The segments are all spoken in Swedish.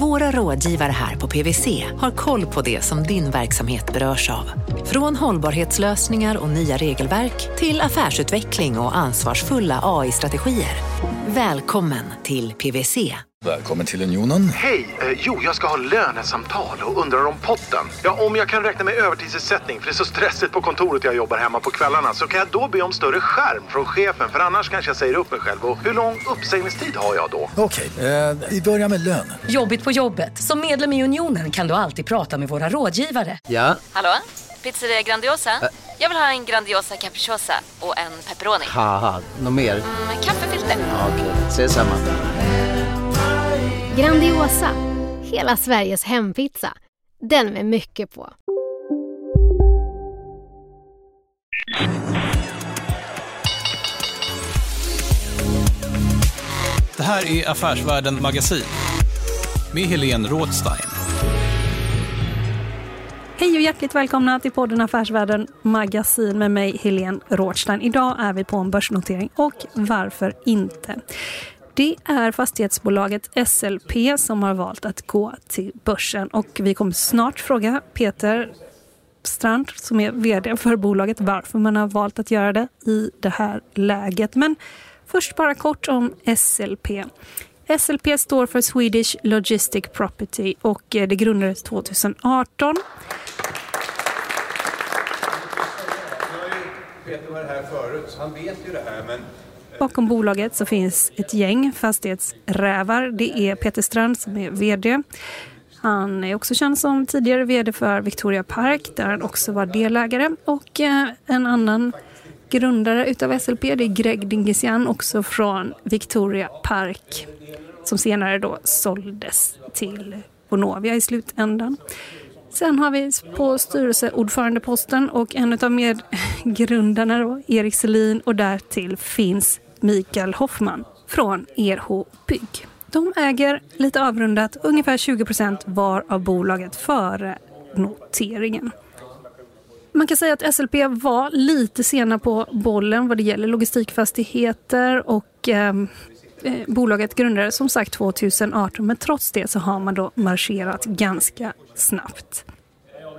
våra rådgivare här på PWC har koll på det som din verksamhet berörs av. Från hållbarhetslösningar och nya regelverk till affärsutveckling och ansvarsfulla AI-strategier. Välkommen till PWC. Välkommen till Unionen. Hej! Eh, jo, jag ska ha lönesamtal och undrar om potten. Ja, om jag kan räkna med övertidsersättning för det är så stressigt på kontoret jag jobbar hemma på kvällarna så kan jag då be om större skärm från chefen för annars kanske jag säger upp mig själv. Och hur lång uppsägningstid har jag då? Okej, eh, vi börjar med lön. Jobbigt på jobbet. Som medlem i Unionen kan du alltid prata med våra rådgivare. Ja, Hallå? Pizzeria Grandiosa? Jag vill ha en Grandiosa capriciosa och en pepperoni. haha, något mer? Med kaffefilter. Ja, Okej, ses samma. Grandiosa, hela Sveriges hempizza. Den med mycket på. Det här är Affärsvärlden Magasin med Helene Rådstein. Hej och hjärtligt välkomna till podden Affärsvärlden Magasin med mig Helene Rådstein. Idag är vi på en börsnotering och varför inte? Det är fastighetsbolaget SLP som har valt att gå till börsen och vi kommer snart fråga Peter Strand som är vd för bolaget varför man har valt att göra det i det här läget. Men först bara kort om SLP. SLP står för Swedish Logistic Property och det grundades 2018. Peter var här förut, så han vet ju det här. Men Bakom bolaget så finns ett gäng fastighetsrävar. Det är Peter Strand som är vd. Han är också känd som tidigare vd för Victoria Park där han också var delägare. Och eh, en annan grundare utav SLP det är Greg Dingesian också från Victoria Park som senare då såldes till Bonovia i slutändan. Sen har vi på styrelseordförandeposten och en av medgrundarna då, Erik Selin och därtill finns Mikael Hoffman från ERH Bygg. De äger lite avrundat ungefär 20 procent var av bolaget före noteringen. Man kan säga att SLP var lite sena på bollen vad det gäller logistikfastigheter och ehm, eh, bolaget grundades som sagt 2018 men trots det så har man då marscherat ganska snabbt.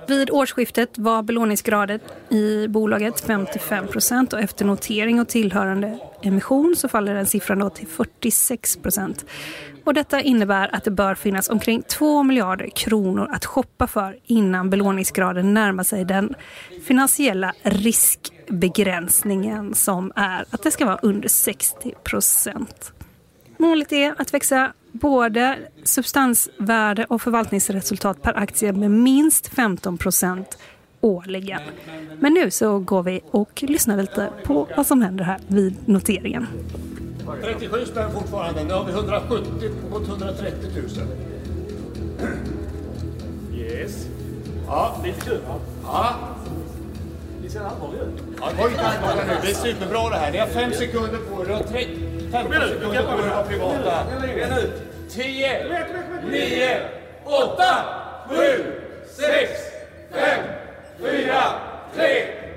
Vid årsskiftet var belåningsgraden i bolaget 55 procent och efter notering och tillhörande emission så faller den siffran då till 46 procent. Och detta innebär att det bör finnas omkring 2 miljarder kronor att shoppa för innan belåningsgraden närmar sig den finansiella riskbegränsningen som är att det ska vara under 60 procent. Målet är att växa både substansvärde och förvaltningsresultat per aktie med minst 15 procent årligen. Men nu så går vi och lyssnar lite på vad som händer här vid noteringen. 37 spänn fortfarande, nu har vi 170 mot 130 000. Yes. Ja, lite kul va? Ja. Ni ser allvarliga ut. Ja, var inte allvarliga nu. Det är superbra det här. Ni har fem sekunder på er. Du har tre, 15 sekunder på er att vara privata. 10, 9, 8, 7, 6, 5, 4, 3,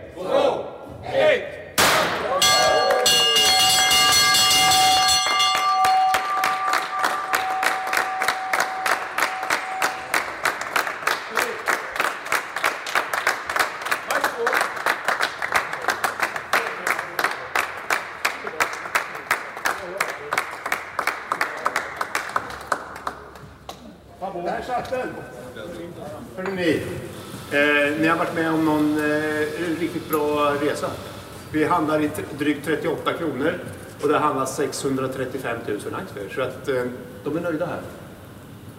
Vi handlar i drygt 38 kronor och det handlar 635 000 aktier. Så att eh, de är nöjda här.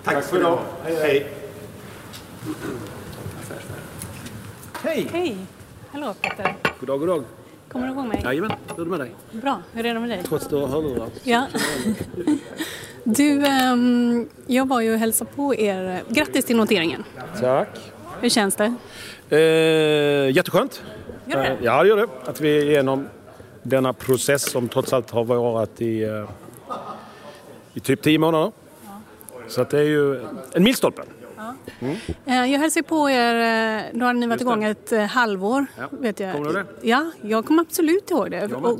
Tack, för idag. Hej, hej. Hej! Hej! Hallå Peter! God dag, god dag. Kommer du ihåg mig? Jajamän, hur är det med dig? Bra, hur är det med dig? Trots du har hörlurar. Ja. Du, ehm, jag var ju och hälsade på er. Grattis till noteringen. Tack. Hur känns det? Eh, jätteskönt. Gör det? Eh, Ja, det gör det. Att vi är igenom denna process som trots allt har varit i, eh, i typ tio månader. Så att det är ju en milstolpe. Ja. Mm. Eh, Jag hälsar på er, då har ni varit igång ett halvår. Ja. Vet jag. Kommer du det? Ja, jag kommer absolut ihåg det. Jag. Och,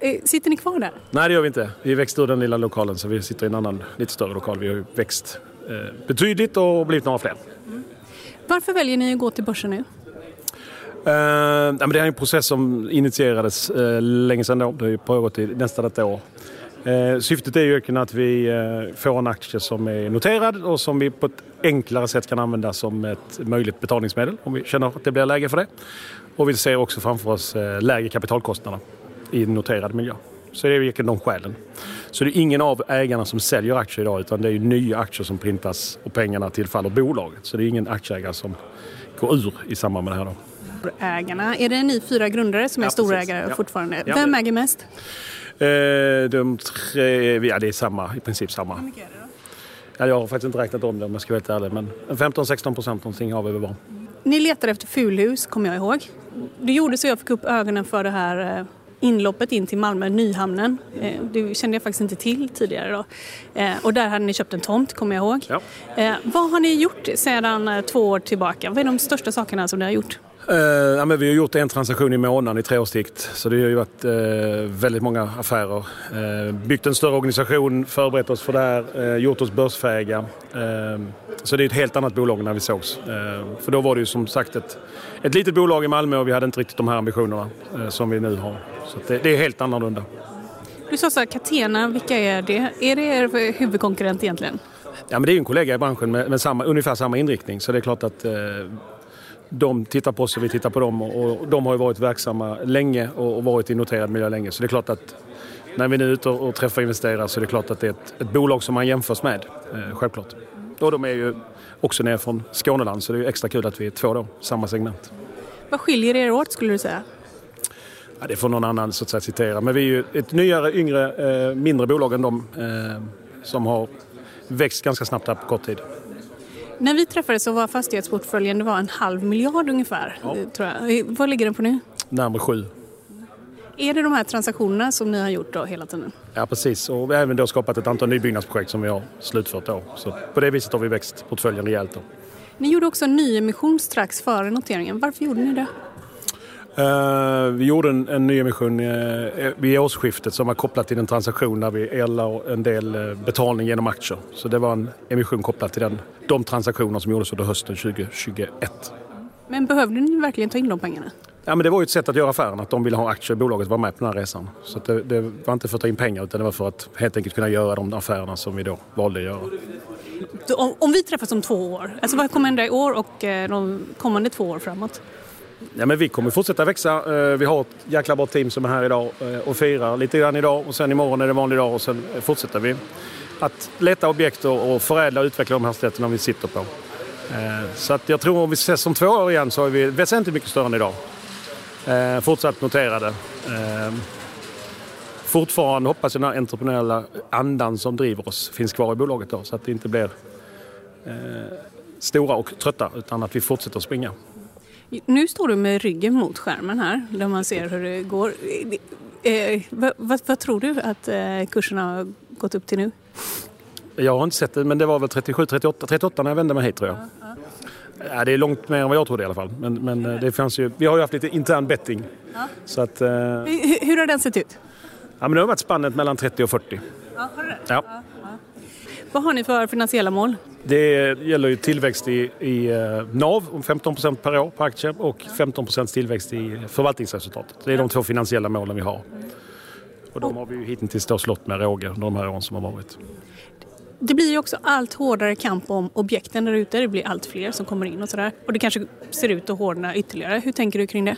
eh, sitter ni kvar där? Nej, det gör vi inte. Vi växte ur den lilla lokalen så vi sitter i en annan, lite större lokal. Vi har ju växt eh, betydligt och blivit några fler. Varför väljer ni att gå till börsen nu? Uh, ja, men det är en process som initierades uh, länge sedan då. Det har ju pågått i nästan ett år. Uh, syftet är ju egentligen att vi uh, får en aktie som är noterad och som vi på ett enklare sätt kan använda som ett möjligt betalningsmedel om vi känner att det blir läge för det. Och vi ser också framför oss lägre kapitalkostnader i en noterad miljö. Så det är egentligen de skälen. Så det är ingen av ägarna som säljer aktier idag utan det är ju nya aktier som printas och pengarna tillfaller bolaget. Så det är ingen aktieägare som går ur i samband med det här. Då. Ägarna, är det ni fyra grundare som är Ja, storägare. Ja. fortfarande? Ja. Vem äger mest? Eh, de tre, ja det är samma, i princip samma. Ja, jag har faktiskt inte räknat om det om jag ska vara helt ärlig. Men 15-16 procent någonting har vi väl var. Ni letar efter fulhus, kommer jag ihåg. Det gjorde så jag fick upp ögonen för det här eh, inloppet in till Malmö, Nyhamnen. Eh, Det kände jag faktiskt inte till tidigare. Då. Eh, Och där hade ni köpt en tomt, kommer jag ihåg. Ja. Vad har ni gjort sedan två år tillbaka? Vad är de största sakerna som ni har gjort? Eh, ja, men vi har gjort en transaktion i månaden i tre års sikt. Så det har ju varit eh, väldigt många affärer. Eh, byggt en större organisation, förberett oss för det här, gjort oss börsfähiga. Så det är ett helt annat bolag när vi sågs. För då var det ju som sagt ett, ett litet bolag i Malmö och vi hade inte riktigt de här ambitionerna som vi nu har. Så det, det är helt annorlunda. Du sa så här, Catena, vilka är det? Är det er huvudkonkurrent egentligen? Ja, men det är ju en kollega i branschen med, med samma, ungefär samma inriktning. Så det är klart att eh, de tittar på oss och vi tittar på dem. Och, och de har ju varit verksamma länge och, och varit i noterad miljö länge. Så det är klart att när vi nu är ute och, och träffar investerare så är det klart att det är ett, ett bolag som man jämförs med. Eh, självklart. Och de är ju också ner från Skåneland så det är ju extra kul att vi är två då, samma segment. Vad skiljer er åt skulle du säga? Ja, det får någon annan så att säga citera. Men vi är ju ett nyare, yngre, eh, mindre bolag än de eh, som har växt ganska snabbt här på kort tid. När vi träffades så var fastighetsportföljen det var en halv miljard ungefär. Ja. Tror jag. Eh, Vad ligger den på nu? Närmare sju. Är det de här transaktionerna som ni har gjort då hela tiden? Ja, precis. Och vi har även då skapat ett antal nybyggnadsprojekt som vi har slutfört då. Så på det viset har vi växt portföljen rejält då. Ni gjorde också en nyemission strax före noteringen. Varför gjorde ni det? Eh, vi gjorde en, en nyemission uh, vid årsskiftet som var kopplat till en transaktion där vi erlade en del eh, betalning genom aktier. Så det var en emission kopplat till den, de transaktioner som gjordes under hösten 2021. Men behövde ni verkligen ta in de pengarna? Ja, men det var ju ett sätt att göra affären, att de ville ha aktier i bolaget vara med på den här resan. Så det, det var inte för att ta in pengar utan det var för att helt enkelt kunna göra de affärerna som vi då valde att göra. Om, om vi träffas om två år, alltså vad kommer hända i år och eh, de kommande två år framåt? Ja, men vi kommer fortsätta växa. Eh, vi har ett jäkla bra team som är här idag eh, och firar lite grann idag och sen imorgon är det vanlig dag och sen eh, fortsätter vi att leta objekt och förädla och utveckla de hastigheterna vi sitter på. Så att jag tror om vi ses om två år igen så är vi väsentligt mycket större än idag. Fortsatt noterade. Fortfarande hoppas jag den här entreprenöriella andan som driver oss finns kvar i bolaget då så att det inte blir stora och trötta utan att vi fortsätter springa. Nu står du med ryggen mot skärmen här, där man ser hur det går. Eh, vad, vad, vad tror du att eh, kursen har gått upp till nu? Jag har inte sett det, men det var väl 37, 38, 38 när jag vände mig hit tror jag. Ja, det är långt mer än vad jag trodde i alla fall. Men, men eh, det fanns ju, vi har ju haft lite intern betting. Så att, eh, ja, Hur, hur har den sett ut? men det har varit spannet mellan 30 och 40. Ja, har det? Ja. Vad har ni för finansiella mål? Det gäller ju tillväxt i, i eh, NAV om 15 per år på aktier och 15% tillväxt i förvaltningsresultatet. Det är de två finansiella målen vi har. Och de har vi ju hittills då slått med råge de här åren som har varit. Det blir ju också allt hårdare kamp om objekten där ute. Det blir allt fler som kommer in och sådär. Och det kanske ser ut att hårdna ytterligare. Hur tänker du kring det?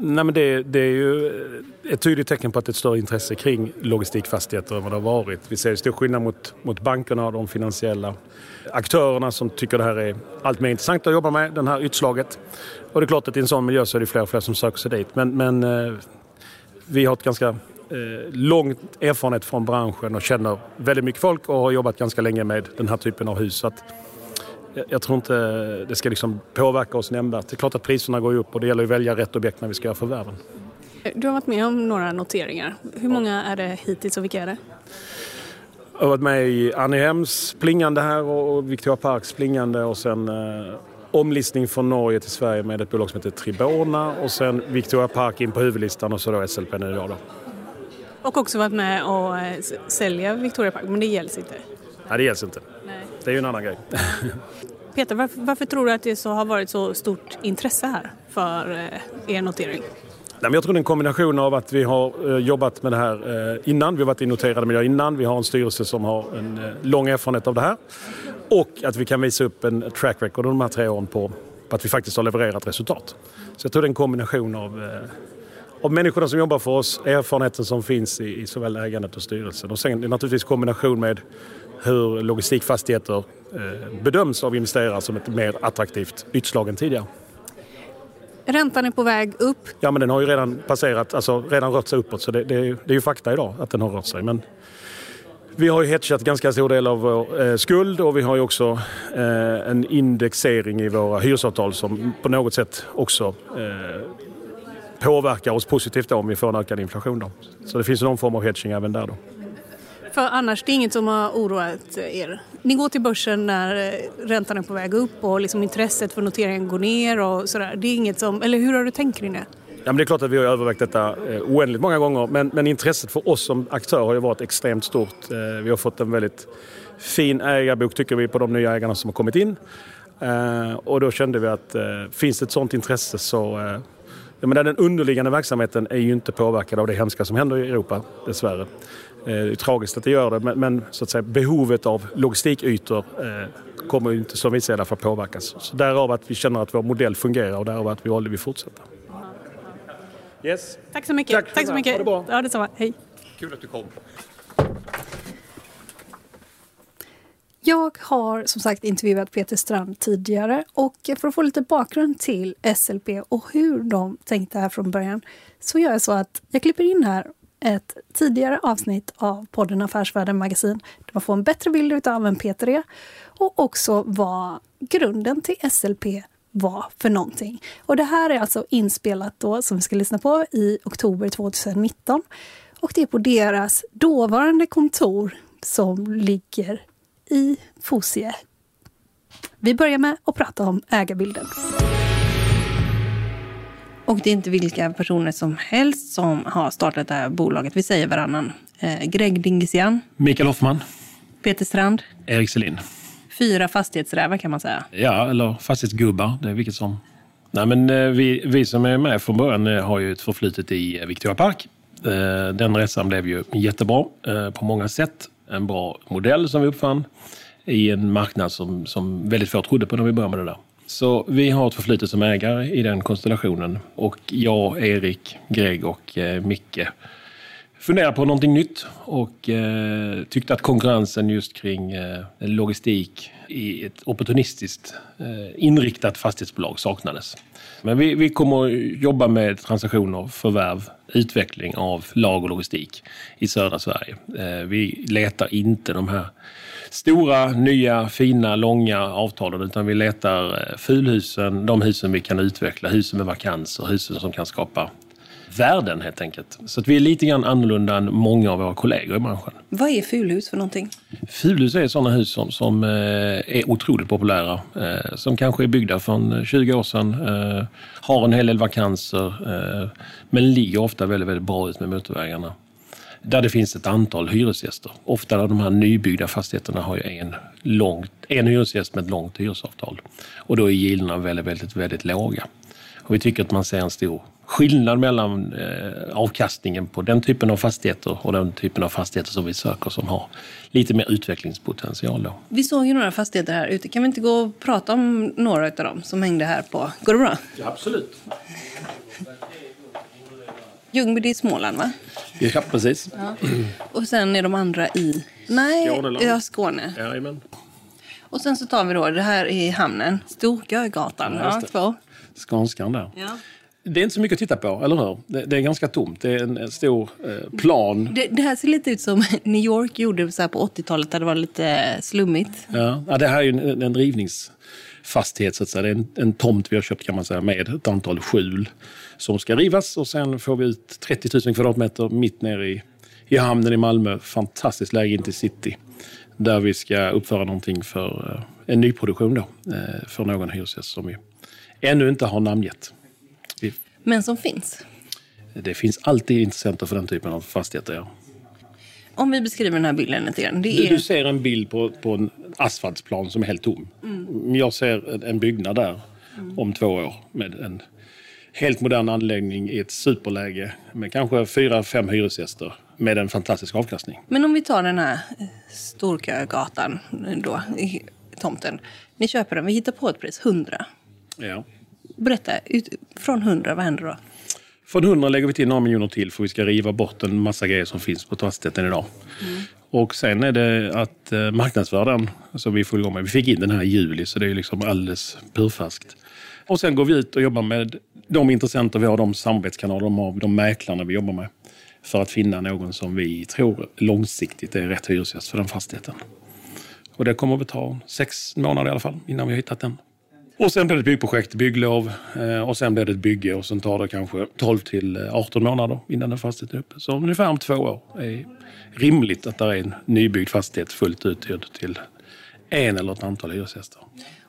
Nej, men det, det är ju eh, ett tydligt tecken på att det är ett större intresse kring logistikfastigheter än vad det har varit. Vi ser stor skillnad mot, mot bankerna och de finansiella aktörerna som tycker det här är allt mer intressant att jobba med, det här utslaget. Och det är klart att i en sån miljö så är det fler och fler som söker sig dit. Men, men eh, vi har ett ganska eh, långt erfarenhet från branschen och känner väldigt mycket folk och har jobbat ganska länge med den här typen av hus. Så att, jag- tror inte det ska liksom påverka oss nämnvärt. Det är klart att priserna går upp och det gäller att välja rätt objekt när vi ska göra förvärven. Du har varit med om några noteringar. Hur många är det hittills och vilka är det? Jag har varit med i Annehems plingande här och Victoria Parks plingande och sen eh, omlistning från Norge till Sverige med ett bolag som heter Tribona och sen Victoria Park in på huvudlistan och så då SLP nu idag då. Och också varit med och eh, sälja Victoria Park, men det gälls inte. Nej, det gälls inte. Det är ju en annan grej. Peter, varför, varför tror du att det så har varit så stort intresse här för eh, er notering? Nej, jag tror det är en kombination av att vi har eh, jobbat med det här eh, innan. Vi har varit i noterade miljöer innan. Vi har en styrelse som har en lång erfarenhet av det här. Och att vi kan visa upp en track record under de här tre åren på, att vi faktiskt har levererat resultat. Så jag tror det är en kombination av, av människorna som jobbar för oss, erfarenheten som finns i, i såväl ägandet och styrelsen. Och sen naturligtvis kombination med hur logistikfastigheter eh, bedöms av investerare som ett mer attraktivt ytslag än tidigare. Räntan är på väg upp. Ja, men den har ju redan passerat, alltså redan rört sig uppåt. Så det, det, det är ju fakta idag att den har rört sig. Men vi har ju hedgat ganska stor del av vår eh, skuld och vi har ju också eh, en indexering i våra hyresavtal som på något sätt också eh, påverkar oss positivt då om vi får en ökad inflation. Då. Så det finns någon form av hedging även där. Då. För annars, det är inget som har oroat er. Ni går till börsen när eh, räntan är på väg upp och liksom intresset för noteringen går ner och sådär. Det är inget som, eller hur har du tänkt kring det? Ja, men det är klart att vi har övervägt detta eh, oändligt många gånger men, men intresset för oss som aktör har ju varit extremt stort. Eh, vi har fått en väldigt fin ägarbok tycker vi på de nya ägarna som har kommit in. Eh, och då kände vi att eh, finns det ett sådant intresse så eh, jag menar, den underliggande verksamheten är ju inte påverkad av det hemska som händer i Europa dessvärre. Eh, det är tragiskt att det gör det men, men så att säga, behovet av logistikytor eh, kommer inte som vi ser det att påverkas. Så därav att vi känner att vår modell fungerar och därav att vi valde vi fortsätta. Yes. Tack så mycket. Tack Tack så mycket. Ha det bra. Ja, detsamma. Hej. Kul att du kom. Jag har som sagt intervjuat Peter Strand tidigare och för att få lite bakgrund till SLP och hur de tänkte här från början så gör jag så att jag klipper in här ett tidigare avsnitt av podden Affärsvärlden Magasin där man får en bättre bild av vem Peter är och också vad grunden till SLP var för någonting. Och det här är alltså inspelat då som vi ska lyssna på i oktober 2019 och det är på deras dåvarande kontor som ligger i Fosie. Vi börjar med att prata om ägarbilden. Och det är inte vilka personer som helst som har startat det här bolaget. Vi säger varannan. Eh, Greg Dingesian, Mikael Hoffman, Peter Strand. Erik Selin. Fyra fastighetsrävar kan man säga. Ja, eller fastighetsgubbar. Det är vilket som. Nej, men eh, vi, vi som är med från början eh, har ju ett förflutet i Victoria Park. Den resan blev ju jättebra på många sätt. En bra modell som vi uppfann i en marknad som, som väldigt få trodde på när vi började med det där. Så vi har ett förflutet som ägare i den konstellationen och jag, Erik, Greg och eh, Micke funderade på någonting nytt och eh, tyckte att konkurrensen just kring eh, logistik i ett opportunistiskt eh, inriktat fastighetsbolag saknades. Men vi, vi kommer att jobba med transaktioner, förvärv, utveckling av lag och logistik i södra Sverige. Eh, vi letar inte de här stora, nya, fina, långa avtalen utan vi letar eh, fulhusen, de husen vi kan utveckla, husen med vakanser, husen som kan skapa värden helt enkelt. Så att vi är lite grann annorlunda än många av våra kollegor i branschen. Vad är fulhus för någonting? Fulhus är sådana hus som, som eh, är otroligt populära. Eh, som kanske är byggda för 20 år sedan. Har en hel del vakanser. Men ligger ofta väldigt, väldigt bra ut med motorvägarna. Där det finns ett antal hyresgäster. Ofta de här nybyggda fastigheterna har ju en, långt, en hyresgäst med ett långt hyresavtal. Och då är gilderna väldigt, väldigt, väldigt låga. Och vi tycker att man ser en stor skillnad mellan eh, avkastningen på den typen av fastigheter och den typen av fastigheter som vi söker som har lite mer utvecklingspotential. Då. Vi såg ju några fastigheter här ute. Kan vi inte gå och prata om några av dem som hängde här på... Går det bra? Ja, absolut. Ljungby, det är Småland va? Ja, precis. Ja. Och sen är de andra i... Nej, Skåneland. ja, Skåne. Jajamän. Och sen så tar vi då, det här är hamnen. Storgögatan. Ja, två. Skånskan där. Ja. Det är inte så mycket att titta på, eller hur? Det, det är ganska tomt. Det är en, en stor eh, plan. Det, det här ser lite ut som New York gjorde så här på 80-talet där det var lite slummigt. Ja, ja, det här är ju en, en rivningsfastighet, så att säga. Det är en, en tomt vi har köpt kan man säga, med ett antal skjul som ska rivas och sen får vi ut 30 000 kvadratmeter mitt nere i, i hamnen i Malmö. Fantastiskt läge in till city. Där vi ska uppföra någonting för eh, en nyproduktion då, eh, för någon hyresgäst som vi ännu inte har namngett. Men som finns. det finns alltid intressenter för den typen av fastigheter. Ja. Om vi beskriver den här bilden lite grann. Det Du, är... du ser en bild på, på en asfaltsplan som är helt tom. Mm. Jag ser en- byggnad där om två år med en helt modern anläggning i ett superläge med kanske fyra, fem hyresgäster med en fantastisk avkastning. Men om vi tar den här eh, Storkögatan då, i tomten. Ni köper den, vi hittar på ett pris, 100. Ja. Berätta, ut, från 100, vad händer då? Från 100 lägger vi till några miljoner till för vi ska riva bort en massa grejer som finns på fastigheten idag. Och sen är det att eh, marknadsvärda den, så vi får igång med. Vi fick in den här i juli så det är liksom alldeles purfärskt. Och sen går vi ut och jobbar med de intressenter vi har, de samarbetskanaler de har, de mäklarna vi jobbar med. För att finna någon som vi tror långsiktigt är rätt hyresgäst för den fastigheten. Och det kommer att ta sex månader i alla fall innan vi har hittat den. Och sen blir det ett byggprojekt, bygglov eh, och sen blir det ett bygge och sen tar det kanske 12 till eh, 18 månader innan den fastigheten är uppe. Så ungefär om två år är rimligt att det är en nybyggd fastighet fullt uthyrd till en eller ett antal hyresgäster.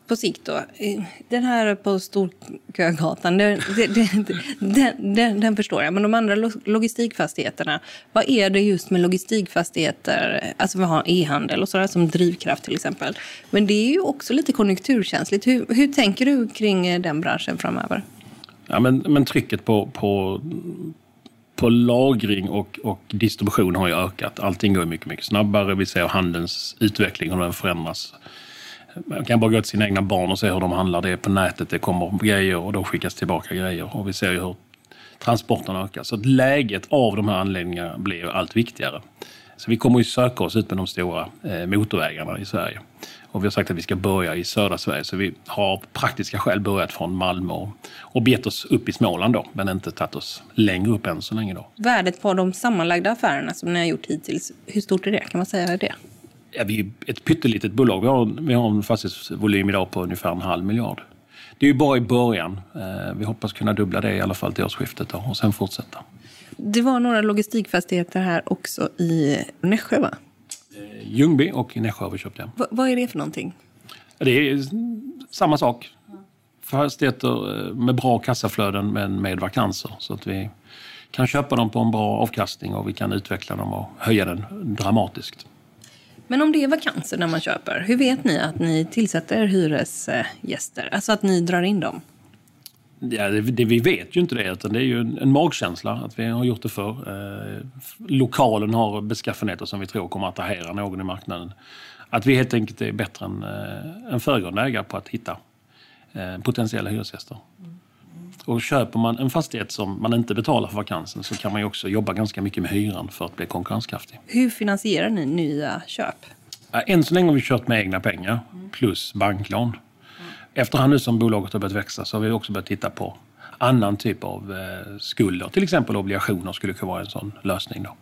På sikt då, eh, den här på Storkögatan, den, den, den, den, förstår jag. Men de andra logistikfastigheterna, vad är det just med logistikfastigheter? Alltså vi har e-handel och sådär som drivkraft till exempel. Men det är ju också lite konjunkturkänsligt. Hur, hur tänker du kring eh, den branschen framöver? Ja, men, men trycket på, på, på lagring och, och distribution har ju ökat. Allting går mycket, mycket snabbare. Vi ser handelns utveckling, hur den förändras. Man kan bara gå till sina egna barn och se hur de handlar. Det är på nätet, det kommer grejer och då skickas tillbaka grejer. Och vi ser ju hur transporterna ökar. Så att läget av de här anläggningarna blir ju allt viktigare. Så vi kommer ju söka oss ut med de stora eh, motorvägarna i Sverige. Och vi har sagt att vi ska börja i södra Sverige. Så vi har av praktiska skäl börjat från Malmö och, och begett oss upp i Småland då. Men inte tagit oss längre upp än så länge då. Värdet på de sammanlagda affärerna som ni har gjort hittills, hur stort är det? Kan man säga det? Ja, vi är ett pyttelitet bolag. Vi har, vi har en fastighetsvolym idag på ungefär en halv miljard. Det är ju bara i början. Eh, Vi hoppas kunna dubbla det i alla fall till årsskiftet och sen fortsätta. Det var några logistikfastigheter här också i Nässjö, va? Ljungby och Nässjö har vi köpt hem. Va, vad är det för någonting? Det är samma sak. Fastigheter eh, med bra kassaflöden men med vakanser. Så att vi kan köpa dem på en bra avkastning och vi kan utveckla dem och höja den dramatiskt. Men om det är vakanser när man köper, hur vet ni att ni tillsätter hyresgäster? Alltså att ni drar in dem? Ja, det, det, vi vet ju inte det, utan det är ju en, en magkänsla att vi har gjort det för. Eh, lokalen har beskaffenheter som vi tror kommer att attrahera någon i marknaden. Att vi helt enkelt är bättre än eh, en föregående ägare på att hitta eh, potentiella hyresgäster. Och köper man en fastighet som man inte betalar för vakansen så kan man ju också jobba ganska mycket med hyran för att bli konkurrenskraftig. Hur finansierar ni nya köp? Än så länge har vi kört med egna pengar plus banklån. Efterhand nu som bolaget har börjat växa så har vi också börjat titta på annan typ av eh, skulder. Till exempel obligationer skulle kunna vara en sån lösning. Då.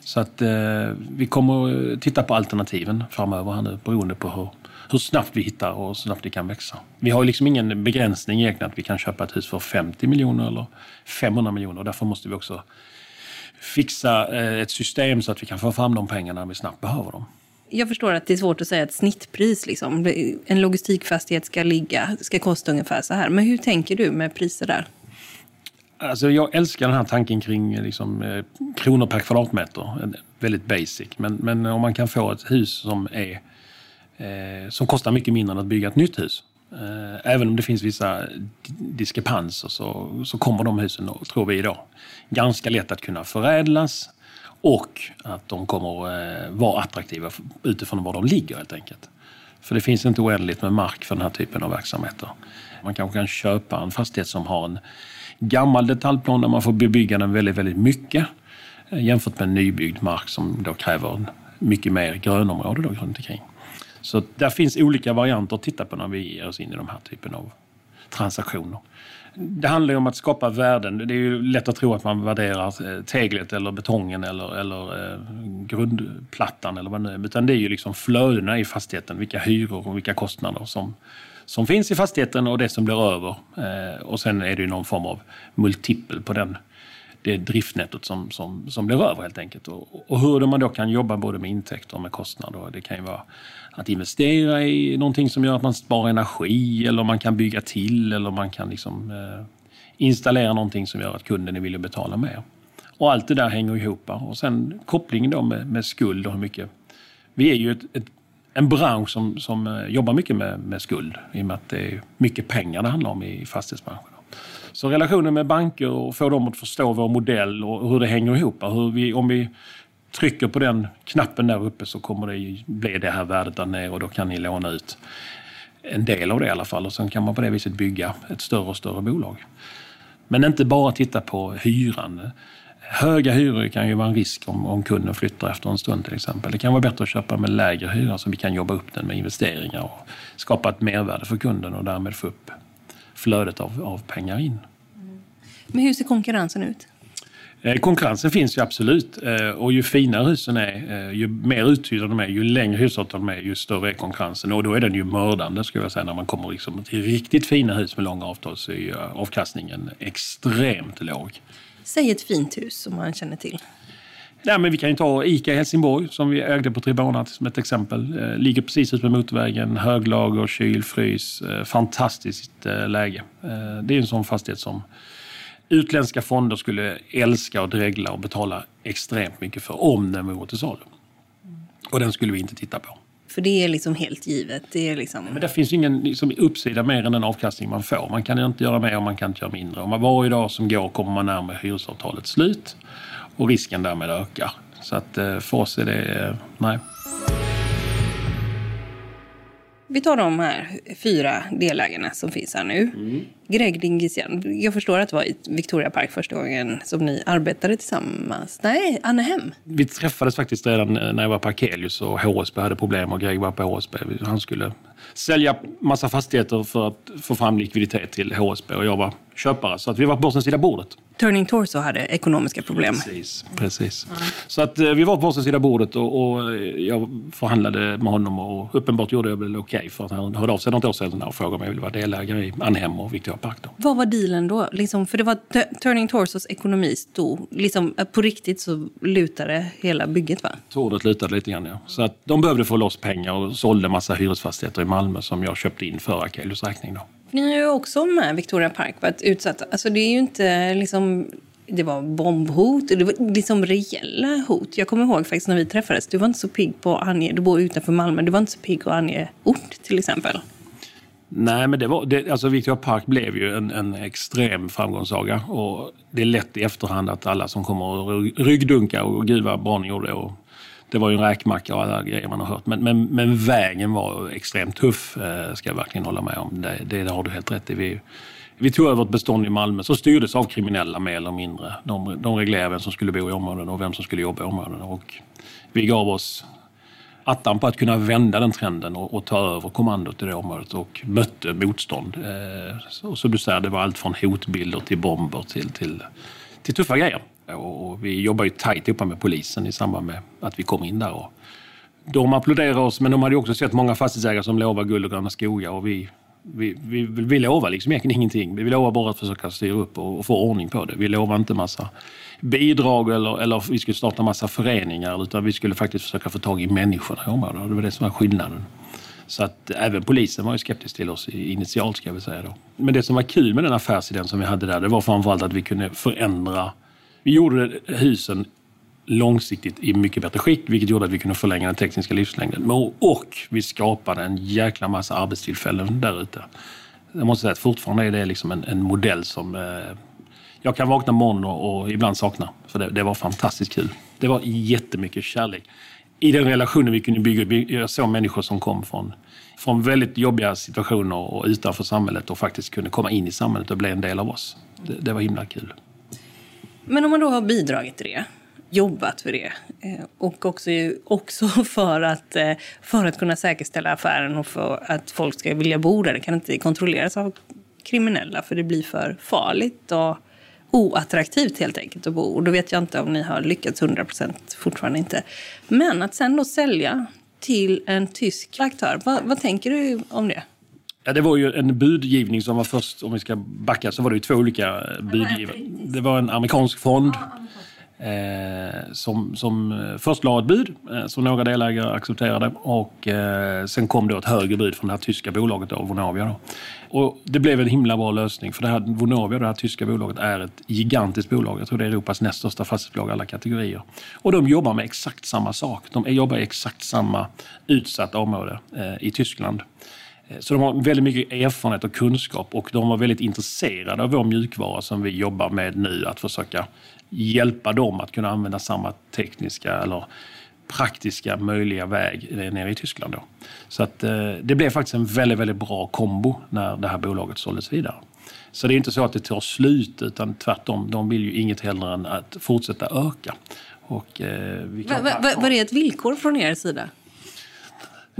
Så att eh, vi kommer att titta på alternativen framöver här nu beroende på hur, hur snabbt vi hittar och hur snabbt det kan växa. Vi har liksom ingen begränsning egentligen att vi kan köpa ett hus för 50 miljoner eller 500 miljoner. Därför måste vi också fixa eh, ett system så att vi kan få fram de pengarna när vi snabbt behöver dem. Jag förstår att det är svårt att säga ett snittpris. Liksom. En logistikfastighet ska ligga, ska kosta ungefär så här. Men hur tänker du med priser där? Alltså jag älskar den här tanken kring liksom, eh, kronor per kvadratmeter. Väldigt basic. Men, men om man kan få ett hus som, är, eh, som kostar mycket mindre än att bygga ett nytt hus. Eh, även om det finns vissa diskrepanser så, så kommer de husen, tror vi idag, ganska lätt att kunna förädlas och att de kommer eh, vara attraktiva utifrån var de ligger helt enkelt. För det finns inte oändligt med mark för den här typen av verksamheter. Man kanske kan köpa en fastighet som har en gammal detaljplan där man får bebygga den väldigt, väldigt mycket eh, jämfört med en nybyggd mark som då kräver mycket mer grönområde då runt omkring. Så där finns olika varianter att titta på när vi ger oss in i de här typen av transaktioner. Det handlar ju om att skapa värden. Det är ju lätt att tro att man värderar eh, teglet eller betongen eller, eller eh, grundplattan eller vad det nu är. Utan det är ju liksom flödena i fastigheten, vilka hyror och vilka kostnader som, som finns i fastigheten och det som blir över. Eh, och sen är det ju någon form av multipel på den det driftnettot som, som, som blir över helt enkelt. Och, och hur man då kan jobba både med intäkter och med kostnader. Det kan ju vara att investera i någonting som gör att man sparar energi eller man kan bygga till eller man kan liksom, eh, installera någonting som gör att kunden är villig att betala mer. Och allt det där hänger ihop. Och sen kopplingen då med, med skuld och hur mycket... Vi är ju ett, ett, en bransch som, som eh, jobbar mycket med, med skuld i och med att det är mycket pengar det handlar om i fastighetsbranschen. Så relationen med banker och få dem att förstå vår modell och hur det hänger ihop. Hur vi, om vi trycker på den knappen där uppe så kommer det bli det här värdet där nere och då kan ni låna ut en del av det i alla fall och sen kan man på det viset bygga ett större och större bolag. Men inte bara titta på hyran. Höga hyror kan ju vara en risk om, om kunden flyttar efter en stund till exempel. Det kan vara bättre att köpa med lägre hyra så vi kan jobba upp den med investeringar och skapa ett mervärde för kunden och därmed få upp flödet av, av pengar in. Men hur ser konkurrensen ut? Eh, konkurrensen finns ju absolut eh, och ju finare husen är, eh, ju mer uthyrda de är, ju längre hyresavtal de är, ju större är konkurrensen. Och då är den ju mördande skulle jag säga. När man kommer liksom till riktigt fina hus med långa avtal så är avkastningen extremt låg. Säg ett fint hus som man känner till. Nej, men vi kan ju ta ICA i Helsingborg som vi ägde på Tribona som ett exempel. Ligger precis ut med motorvägen, höglager, kyl, frys. Fantastiskt läge. Det är en sån fastighet som utländska fonder skulle älska och dregla och betala extremt mycket för om den vore till salu. Och den skulle vi inte titta på. För det är liksom helt givet? Det är liksom... Men det finns ingen liksom, uppsida mer än den avkastning man får. Man kan inte göra mer och man kan inte göra mindre. Och varje dag som går kommer man närmare hyresavtalets slut och risken därmed ökar. Så att eh, för oss är det, eh, nej. Vi tar de här fyra delägarna som finns här nu. Mm. Greg Dingisian, jag förstår att det var i Victoria Park första gången som ni arbetade tillsammans. Nej, Annehem. Vi träffades faktiskt redan när jag var på Akelius och HSB hade problem och Greg var på HSB. Han skulle sälja massa fastigheter för att få fram likviditet till HSB och jag var köpare. Så att vi var på börsens sida bordet. Turning Torso hade ekonomiska problem. Precis. precis. Mm. Så att eh, vi var på varsin sida bordet och, och, jag förhandlade med honom och uppenbart gjorde jag väl okej okay för att han hörde av sig något år sedan och frågade om jag ville vara delägare i Anhem och Victoria Park. Då. Vad var dealen då? Liksom, för det var Turning Torsos ekonomi stod, liksom, eh, på riktigt så lutade hela bygget va? Tordet lutade lite grann ja. Så att de behövde få loss pengar och sålde massa hyresfastigheter i Malmö som jag köpte in för Akelius räkning då. Ni är ju också med Victoria Park varit utsatta. Alltså det är ju inte liksom... Det var bombhot, det var liksom reella hot. Jag kommer ihåg faktiskt när vi träffades, du var inte så pigg på att ange, du bor utanför Malmö, du var inte så pigg på att ange ort till exempel. Nej, men det var, det, alltså Victoria Park blev ju en, en extrem framgångssaga. Och det är lätt i efterhand att alla som kommer och ryggdunkar och gud vad bra ni gjorde. Och det var ju en räkmacka och alla grejer man har hört. Men, men, men vägen var extremt tuff, eh, ska jag verkligen hålla med om. Det, det, det har du helt rätt i. Vi, vi tog över ett bestånd i Malmö som styrdes av kriminella mer eller mindre. De, de reglerade vem som skulle bo i områdena och vem som skulle jobba i områdena. Och vi gav oss attan på att kunna vända den trenden och, och, ta över kommandot i det området och mötte motstånd. Eh, så, så du säger, det var allt från hotbilder till bomber till, till, till tuffa grejer. Och vi jobbar ju tajt ihop med polisen i samband med att vi kom in där. Och de applåderade oss, men de hade också sett många fastighetsägare som lovar guld och gröna skogar. Och vi, vi, vi, vi lovar liksom egentligen ingenting. Vi lovar bara att försöka styra upp och, och få ordning på det. Vi lovar inte massa bidrag eller, eller vi skulle starta massa föreningar utan vi skulle faktiskt försöka få tag i människorna i området. Det var det som var skillnaden. Så att även polisen var ju skeptisk till oss initialt ska vi säga då. Men det som var kul med den affärsidén som vi hade där, det var framförallt att vi kunde förändra vi gjorde husen långsiktigt i mycket bättre skick, vilket gjorde att vi kunde förlänga den tekniska livslängden. Och vi skapade en jäkla massa arbetstillfällen där ute. Jag måste säga att fortfarande är det liksom en, en modell som eh, jag kan vakna morgon och, och ibland sakna. För det, det, var fantastiskt kul. Det var jättemycket kärlek. I den relationen vi kunde bygga. Jag såg människor som kom från, från väldigt jobbiga situationer och utanför samhället och faktiskt kunde komma in i samhället och bli en del av oss. Det, det var himla kul. Men om man då har bidragit till det, jobbat för det eh, och också, också för, att, eh, för att kunna säkerställa affären och för att folk ska vilja bo där. Det kan inte kontrolleras av kriminella för det blir för farligt och oattraktivt helt enkelt att bo. Och då vet jag inte om ni har lyckats 100 procent, fortfarande inte. Men att sen då sälja till en tysk aktör, vad, vad tänker du om det? Ja, det var ju en budgivning som var först, om vi ska backa, så var det ju två olika budgivare. Det var en amerikansk fond eh, som, som först la ett bud eh, som några delägare accepterade och eh, sen kom då ett högre bud från det här tyska bolaget, då, Vonovia. Då. Och det blev en himla bra lösning för det här Vonovia, det här tyska bolaget, är ett gigantiskt bolag. Jag tror det är Europas näst största fastighetsbolag alla kategorier. Och de jobbar med exakt samma sak. De jobbar i exakt samma utsatta område eh, i Tyskland. Eh, så de har väldigt mycket erfarenhet och kunskap och de var väldigt intresserade av vår mjukvara som vi jobbar med nu. Att försöka hjälpa dem att kunna använda samma tekniska eller praktiska möjliga väg nere i Tyskland. Då. Så att, eh, det blev faktiskt en väldigt, väldigt bra kombo när det här bolaget såldes vidare. Så det är inte så att det tar slut utan tvärtom, de vill ju inget hellre än att fortsätta öka. Och, eh, vi kan... va, va, var det ett villkor från er sida?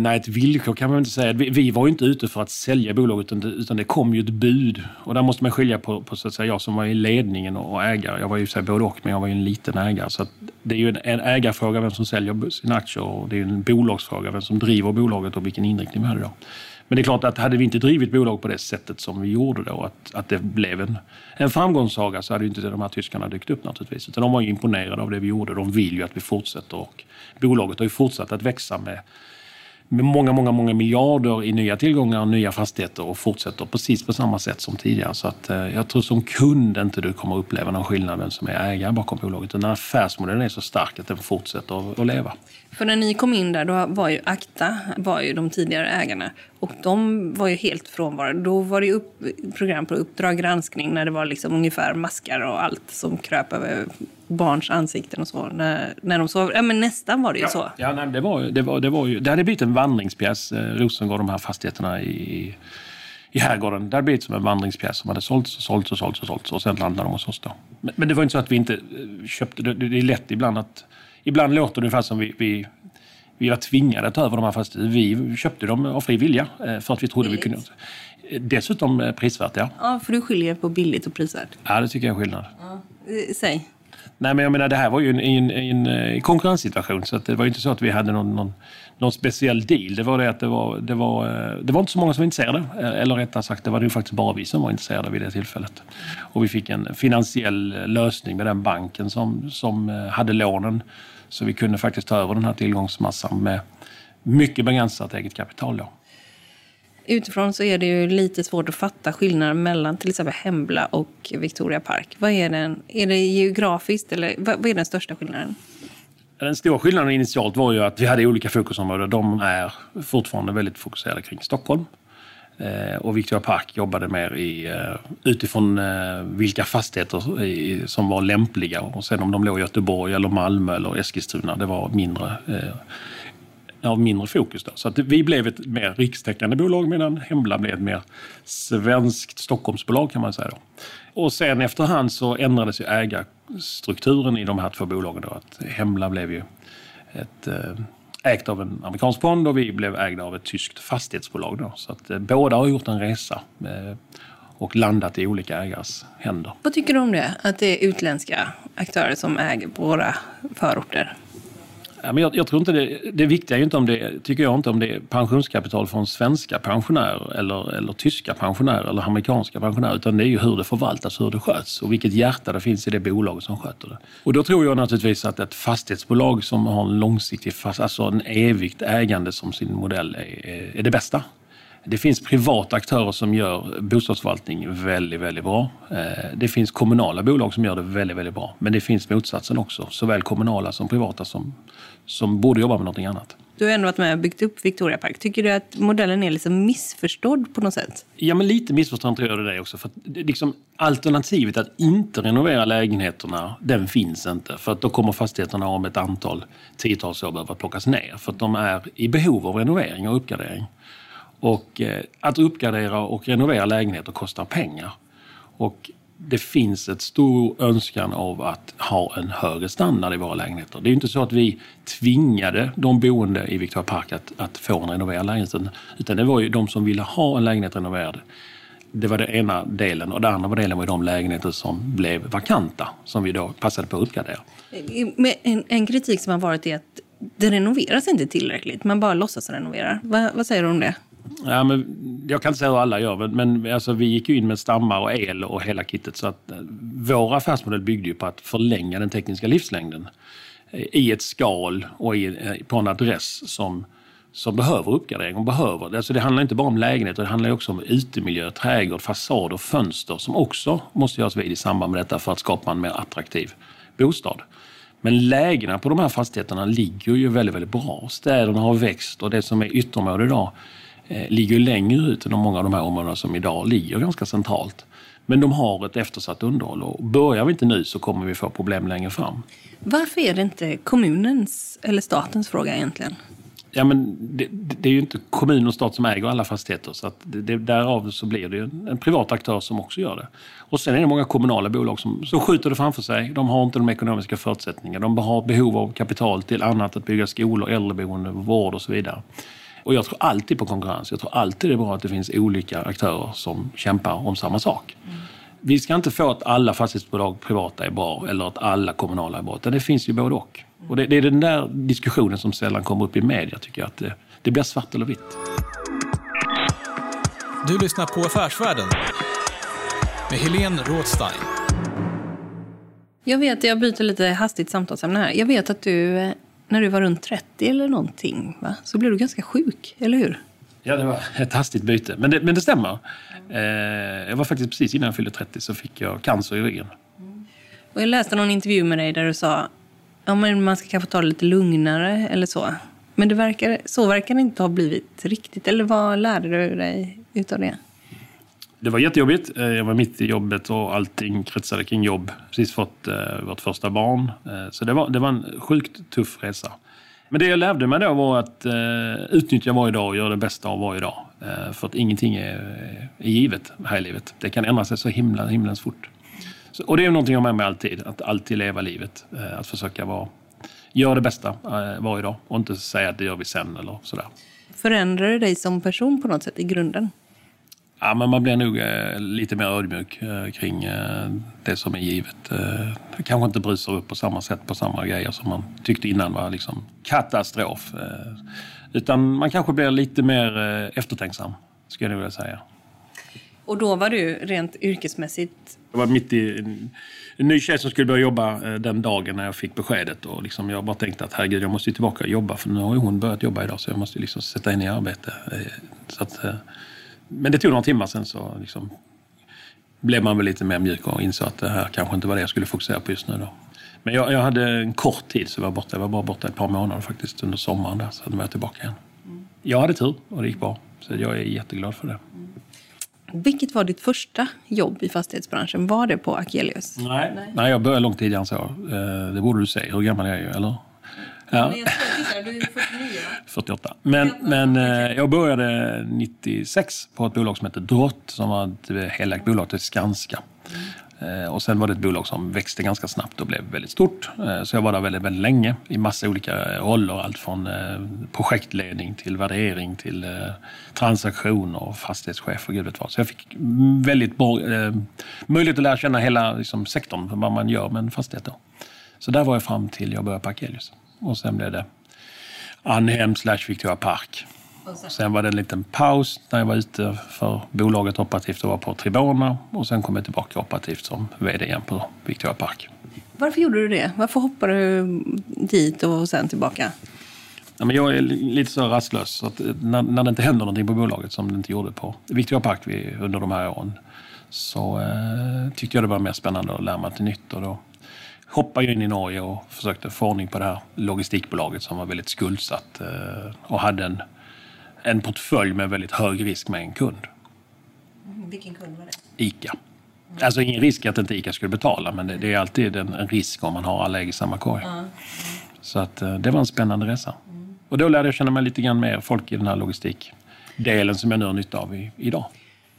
Nej, ett villkor kan man inte säga. Vi, vi var ju inte ute för att sälja bolaget utan det, utan det kom ju ett bud. Och där måste man skilja på, på så att säga, jag som var i ledningen och ägare. Jag var ju så både och, men jag var ju en liten ägare. Så det är ju en, en ägarfråga vem som säljer sina aktier och det är en bolagsfråga vem som driver bolaget och vilken inriktning vi hade då. Men det är klart att hade vi inte drivit bolag på det sättet som vi gjorde då, att, att det blev en, en framgångssaga så hade ju inte de här tyskarna dykt upp naturligtvis. Utan de var ju imponerade av det vi gjorde. De vill ju att vi fortsätter och bolaget har ju fortsatt att växa med med många, många, många miljarder i nya tillgångar och nya fastigheter och fortsätter precis på samma sätt som tidigare. Så att, eh, jag tror som kund inte du kommer uppleva någon skillnad vem som är ägare bakom bolaget. Den affärsmodellen är så stark att den fortsätter att leva. För när ni kom in där, då var ju Akta var ju de tidigare ägarna. Och de var ju helt frånvarande. Då var det upp, program på Uppdrag granskning när det var liksom ungefär maskar och allt som kröp över barns ansikten och så. När, när de sov. Ja, men nästan var det ju ja. så. Ja, nej, det, var, det, var, det, var ju, det hade blivit en vandringspjäs, eh, Rosengård, de här fastigheterna i, i herrgården. Det hade blivit som en vandringspjäs som hade sålts och sålts och sålts och sålts och sen landade de hos oss då. Men, men det var inte så att vi inte eh, köpte, det, det är lätt ibland att Ibland låter det ungefär som vi, vi vi var tvingade att ta över de här fastigheterna. Vi köpte dem av fri vilja eh, för att vi trodde billigt. vi kunde. Dessutom eh, prisvärt, ja. Ja, för du skiljer på billigt och prisvärt. Ja, det tycker jag är skillnad. Ja. Säg. Nej, men jag menar, det här var ju en, en, en, en konkurrenssituation. Så det var ju inte så att vi hade någon, någon, någon, speciell deal. Det var det att det var, det, var, eh, det var inte så många som var intresserade. Eh, eller rättare sagt, det var ju faktiskt bara vi som var intresserade vid det tillfället. Och vi fick en finansiell lösning med den banken som, som hade lånen så vi kunde faktiskt ta över den här tillgångsmassan med mycket begränsat eget kapital. Då. Utifrån så är det ju lite svårt att fatta skillnaden mellan till exempel Hembla och Victoria Park. Vad är, den, är det geografiskt eller vad är den största skillnaden? Den stora skillnaden initialt var ju att vi hade olika fokusområden. De är fortfarande väldigt fokuserade kring Stockholm. Eh, och Victoria Park jobbade mer i, eh, utifrån eh, vilka fastigheter som var lämpliga. Och sen om de låg i Göteborg, eller Malmö eller Eskilstuna, det var mindre, av mindre fokus. Då. Så att vi blev ett mer rikstäckande bolag medan Hembla blev ett mer svenskt Stockholmsbolag kan man säga. Då. Och sen efterhand så ändrades ju ägarstrukturen i de här två bolagen. Då. Att Hembla blev ju ett eh, ägt av en amerikansk fond och vi blev ägda av ett tyskt fastighetsbolag. Då. Så att, eh, båda har gjort en resa eh, och landat i olika ägares händer. Vad tycker du om det? Att det är utländska aktörer som äger våra förorter? Ja, men jag, jag, tror inte det, det viktiga är inte om det, tycker jag inte om det är pensionskapital från svenska pensionärer eller, eller tyska pensionärer eller amerikanska pensionärer. Utan det är ju hur det förvaltas, hur det sköts och vilket hjärta det finns i det bolag som sköter det. Och då tror jag naturligtvis att ett fastighetsbolag som har en långsiktig, alltså en evigt ägande som sin modell är, är det bästa. Det finns privata aktörer som gör bostadsförvaltning väldigt, väldigt bra. Eh, det finns kommunala bolag som gör det väldigt, väldigt bra. Men det finns motsatsen också. Såväl kommunala som privata som, som borde jobba med någonting annat. Du har ändå varit med och byggt upp Victoria Park. Tycker du att modellen är liksom missförstådd på något sätt? Ja, men lite missförstådd tror jag det också. För liksom, alternativet att inte renovera lägenheterna, den finns inte. För att då kommer fastigheterna om ett antal tiotals år behöva plockas ner. För att de är i behov av renovering och uppgradering. Och eh, att uppgradera och renovera lägenheter kostar pengar. Och det finns ett stor önskan av att ha en högre standard i våra lägenheter. Det är inte så att vi tvingade de boende i Victoria Park att, att få en renoverad lägenhet. Utan det var ju de som ville ha en lägenhet renoverad. Det var den ena delen och den andra delen var de lägenheter som blev vakanta som vi då passade på att uppgradera. En, en kritik som har varit är att det renoveras inte tillräckligt. Man bara låtsas renovera. Va, vad säger du om det? Ja, men jag kan inte säga hur alla gör, men, men alltså, vi gick ju in med stammar och el och hela kittet. Så att, eh, vår affärsmodell byggde ju på att förlänga den tekniska livslängden eh, i ett skal och i, eh, på en adress som, som behöver uppgradering. Och behöver. Alltså, det handlar inte bara om lägenheter, det handlar också om utemiljö, trädgård, fasad och fönster som också måste göras vid i samband med detta för att skapa en mer attraktiv bostad. Men lägena på de här fastigheterna ligger ju väldigt, väldigt bra. Städerna har växt och det som är ytterområde idag ligger längre ut än många av de här områdena som idag ligger ganska centralt. Men de har ett eftersatt underhåll och börjar vi inte nu så kommer vi få problem längre fram. Varför är det inte kommunens eller statens fråga egentligen? Ja, men det, det är ju inte kommun och stat som äger alla fastigheter. Så att det, det, därav så blir det en, en privat aktör som också gör det. Och sen är det många kommunala bolag som, som skjuter det framför sig. De har inte de ekonomiska förutsättningarna. De har behov av kapital till annat, att bygga skolor, äldreboende, vård och så vidare. Och jag tror alltid på konkurrens. Jag tror alltid det är bra att det finns olika aktörer som kämpar om samma sak. Mm. Vi ska inte få att alla fastighetsbolag privata är bra eller att alla kommunala är bra. Utan det finns ju både och. Och det, det, är den där diskussionen som sällan kommer upp i media, tycker jag. Att det, det blir svart eller vitt. Du lyssnar på Affärsvärlden med Helene Rådstein. Jag vet, jag byter lite hastigt samtalsämne här. Jag vet att du, eh, när du var runt 30 eller någonting, va? så blev du ganska sjuk, eller hur? Ja, det var ett hastigt byte. Men det, men det stämmer. Eh, jag var faktiskt precis innan jag fyllde 30 så fick jag cancer i ryggen. Och jag läste någon intervju med dig där du sa ja, men man ska kanske ta det lite lugnare eller så. Men det verkar, så verkar det inte ha blivit riktigt. Eller vad lärde du dig utav det? Det var jättejobbigt. Eh, jag var mitt i jobbet och allting kretsade kring jobb. Precis fått eh, vårt första barn. Eh, så det var, det var en sjukt tuff resa. Men det jag lärde mig då var att eh, utnyttja varje dag och göra det bästa av varje dag. Eh, för att ingenting är, är givet här i livet. Det kan ändra sig så himla, himlens fort. Så, och det är någonting jag har med mig alltid. Att alltid leva livet. Eh, att försöka vara, göra det bästa eh, varje dag. Och inte säga att det gör vi sen eller sådär. Förändrar det dig som person på något sätt i grunden? Ja, men man blir nog eh, lite mer ödmjuk eh, kring eh, det som är givet. Kanske inte brusar upp på samma sätt på samma grejer som man tyckte innan var liksom katastrof. Utan man kanske blir lite mer eftertänksam, skulle jag vilja säga. Och då var du rent yrkesmässigt? Jag var mitt i en, en ny tjej som skulle börja jobba den dagen när jag fick beskedet. Och liksom jag bara tänkte att herregud, jag måste tillbaka och jobba för nu har ju hon börjat jobba idag så jag måste liksom sätta henne i arbete. Så att, men det tog några timmar sen så liksom blev man väl lite mer mjuk och insåg att det här kanske inte var det jag skulle fokusera på just nu. Då. Men jag, jag hade en kort tid så jag var borta. Jag var bara borta ett par månader faktiskt under sommaren där. Sen var jag tillbaka igen. Jag hade tur och det gick bra. Så jag är jätteglad för det. Vilket var ditt första jobb i fastighetsbranschen? Var det på Akelius? Nej, Nej. Nej jag började långt tidigare än så. Eh, det borde du se. Hur gammal är jag eller? Ja. Men jag tittar, du är 49 48. Men, men eh, jag började 96 på ett bolag som hette Drott som var ett helägt bolag till Skanska. Mm. Och sen var det ett bolag som växte ganska snabbt och blev väldigt stort. Eh, så jag var där väldigt, väldigt länge i massa olika roller. Allt från projektledning till värdering till transaktioner och fastighetschef och gud vet vad. Så jag fick väldigt bra möjlighet att lära känna hela liksom, sektorn, vad man gör med en fastighet. Då. Så där var jag fram till jag började på Akelius. Och sen blev det Anhem slash Victoria Park. Sen var det en liten paus när jag var ute för bolaget operativt och var på Tribona. Och sen kom jag tillbaka operativt som VD igen på Victoria Park. Varför gjorde du det? Varför hoppade du dit och sen tillbaka? Ja, men jag är lite så rastlös. Så att när, när det inte händer någonting på bolaget som det inte gjorde på Victoria Park under de här åren så eh, tyckte jag det var mer spännande att lära mig till nytt. Och då hoppade jag in i Norge och försökte få ordning på det här logistikbolaget som var väldigt skuldsatt eh, och hade en, en portfölj med väldigt hög risk med en kund. Vilken kund var det? ICA. Alltså ingen risk att inte ICA skulle betala men det, det är alltid en, en, risk om man har alla ägg i samma korg. Mm. Så att, eh, det var en spännande resa. Mm. Och då lärde jag känna mig lite grann mer folk i den här logistikdelen som jag nu har nytta av i, idag.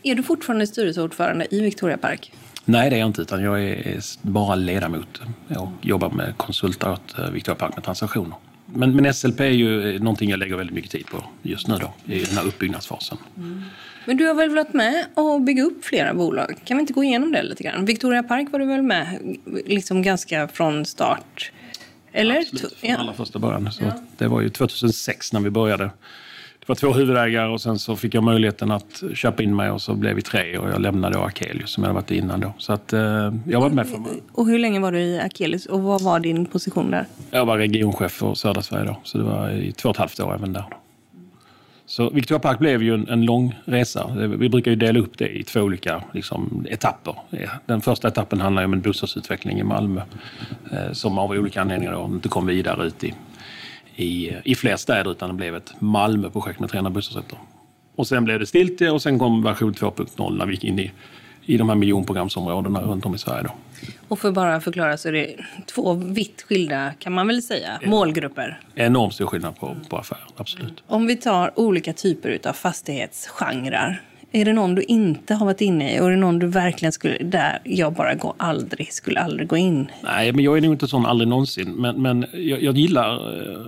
Är du fortfarande styrelseordförande i Victoria Park? Nej, det är jag inte. Utan jag är bara ledamot och jobbar med konsulter åt eh, Victoria Park med transaktioner. Men, men SLP är ju någonting jag lägger väldigt mycket tid på just nu då, i den här uppbyggnadsfasen. Mm. Men du har väl varit med och bygga upp flera bolag? Kan vi inte gå igenom det lite grann? Victoria Park var du väl med liksom ganska från start? Eller? Absolut, från allra första början. Så ja. Det var ju 2006 när vi började var två huvudägare och sen så fick jag möjligheten att köpa in mig och så blev vi tre och jag lämnade då Akelius som jag hade varit innan då. Så att eh, jag var med från Och hur länge var du i Akelius och vad var din position där? Jag var regionchef för södra Sverige då, så det var i två och ett halvt år även där. Då. Så Victoria Park blev ju en, en, lång resa. Vi brukar ju dela upp det i två olika liksom, etapper. Den första etappen handlar om en bostadsutveckling i Malmö eh, som av olika anledningar då inte kom vidare ut i, i, i fler städer utan det blev ett Malmöprojekt med 300 bostadsrätter. Och sen blev det stiltje och sen kom version 2.0 när vi gick in i, i de här miljonprogramsområdena runt om i Sverige. Då. Och för bara förklara så är det två vitt skilda, kan man väl säga, målgrupper? Enormt stor skillnad på, på affärer, absolut. Om vi tar olika typer av fastighetsgenrer. Är det någon du inte har varit inne i och är det någon du verkligen skulle, där jag bara går aldrig, skulle aldrig gå in? Nej, men jag är nog inte sån aldrig någonsin. Men, men jag, jag gillar eh,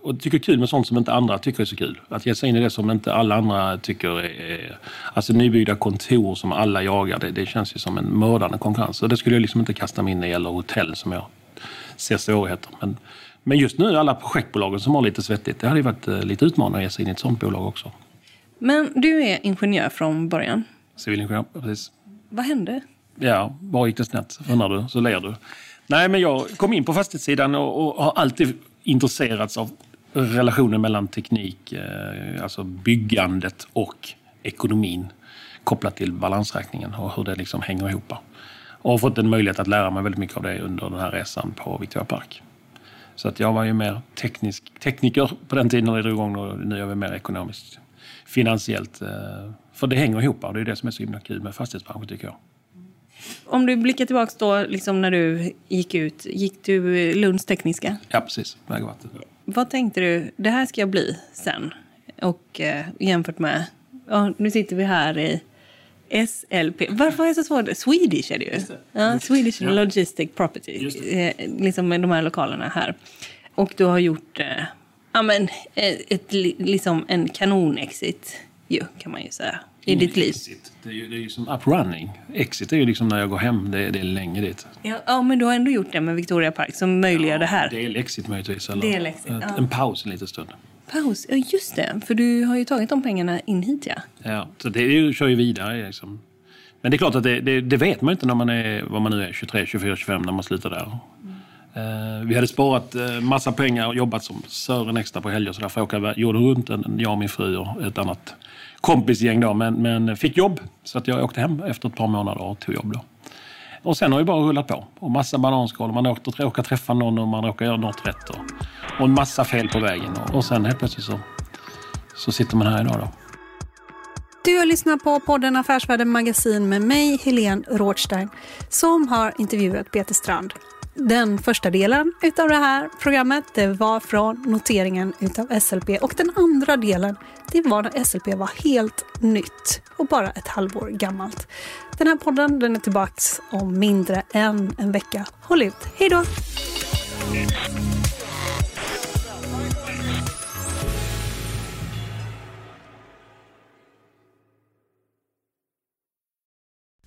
och tycker kul med sånt som inte andra tycker är så kul. Att ge sig in i det som inte alla andra tycker är... Alltså nybyggda kontor som alla jagar, det, det känns ju som en mördande konkurrens. Så det skulle jag liksom inte kasta mig in i, eller hotell som jag ser svårigheter. Men, men just nu alla projektbolagen som har lite svettigt, det hade ju varit eh, lite utmanande att ge sig in i ett sånt bolag också. Men du är ingenjör från början? Civilingenjör, precis. Vad hände? Ja, var gick det snett? Undrar du, så ler du. Nej, men jag kom in på fastighetssidan och, och har alltid intresserats av relationen mellan teknik, eh, alltså byggandet och ekonomin kopplat till balansräkningen och hur det liksom hänger ihop. Och har fått en möjlighet att lära mig väldigt mycket av det under den här resan på Victoria Park. Så att jag var ju mer teknisk, tekniker på den tiden när det drog igång och nu är jag mer ekonomiskt finansiellt. Eh, för det hänger ihop och det är det som är så himla kul med fastighetsbranschen tycker jag. Om du blickar tillbaka då, liksom när du gick ut, gick du Lunds tekniska? Ja, precis. Vägvatten. Vad tänkte du, det här ska jag bli sen? Och eh, jämfört med, ja, nu sitter vi här i SLP. Varför är det så svårt? Swedish är det ju. Ja, Swedish ja. Logistic Property. Eh, liksom med de här lokalerna här. Och du har gjort eh, ja, men, eh, ett, liksom en kanon-exit, ju, kan man ju säga, i ditt liv. Exit. Det är ju, det är ju som uprunning. Exit är ju liksom när jag går hem. Det, det är länge dit. Ja, ja, men du har ändå gjort det med Victoria Park som möjliggör ja, det här. Del-exit möjligtvis. Eller Del-exit, ja. En paus en liten stund. Paus, ja just det. För du har ju tagit de pengarna in hit ja. Ja, så det kör ju vidare liksom. Men det är klart att det, det, det, vet man inte när man är, vad man nu är, 23, 24, 25 när man slutar där. Mm. Eh, vi hade sparat eh, massa pengar och jobbat som Sören extra på helger så därför åkte jorden runt, jag och min fru och ett annat kompisgäng då, men, men fick jobb. Så att jag åkte hem efter ett par månader och tog jobb då. Och sen har det bara rullat på. Och massa bananskal. Man åker, råkar träffa någon och man råkar göra något rätt. Och, och en massa fel på vägen. Och, och sen helt plötsligt så, så sitter man här idag då. Du har lyssnat på podden Affärsvärlden Magasin med mig, Helene Rådstein, som har intervjuat Peter Strand den första delen utav det här programmet det var från noteringen utav SLP och den andra delen det var när SLP var helt nytt och bara ett halvår gammalt. Den här podden den är tillbaks om mindre än en vecka. Håll ut, hej då!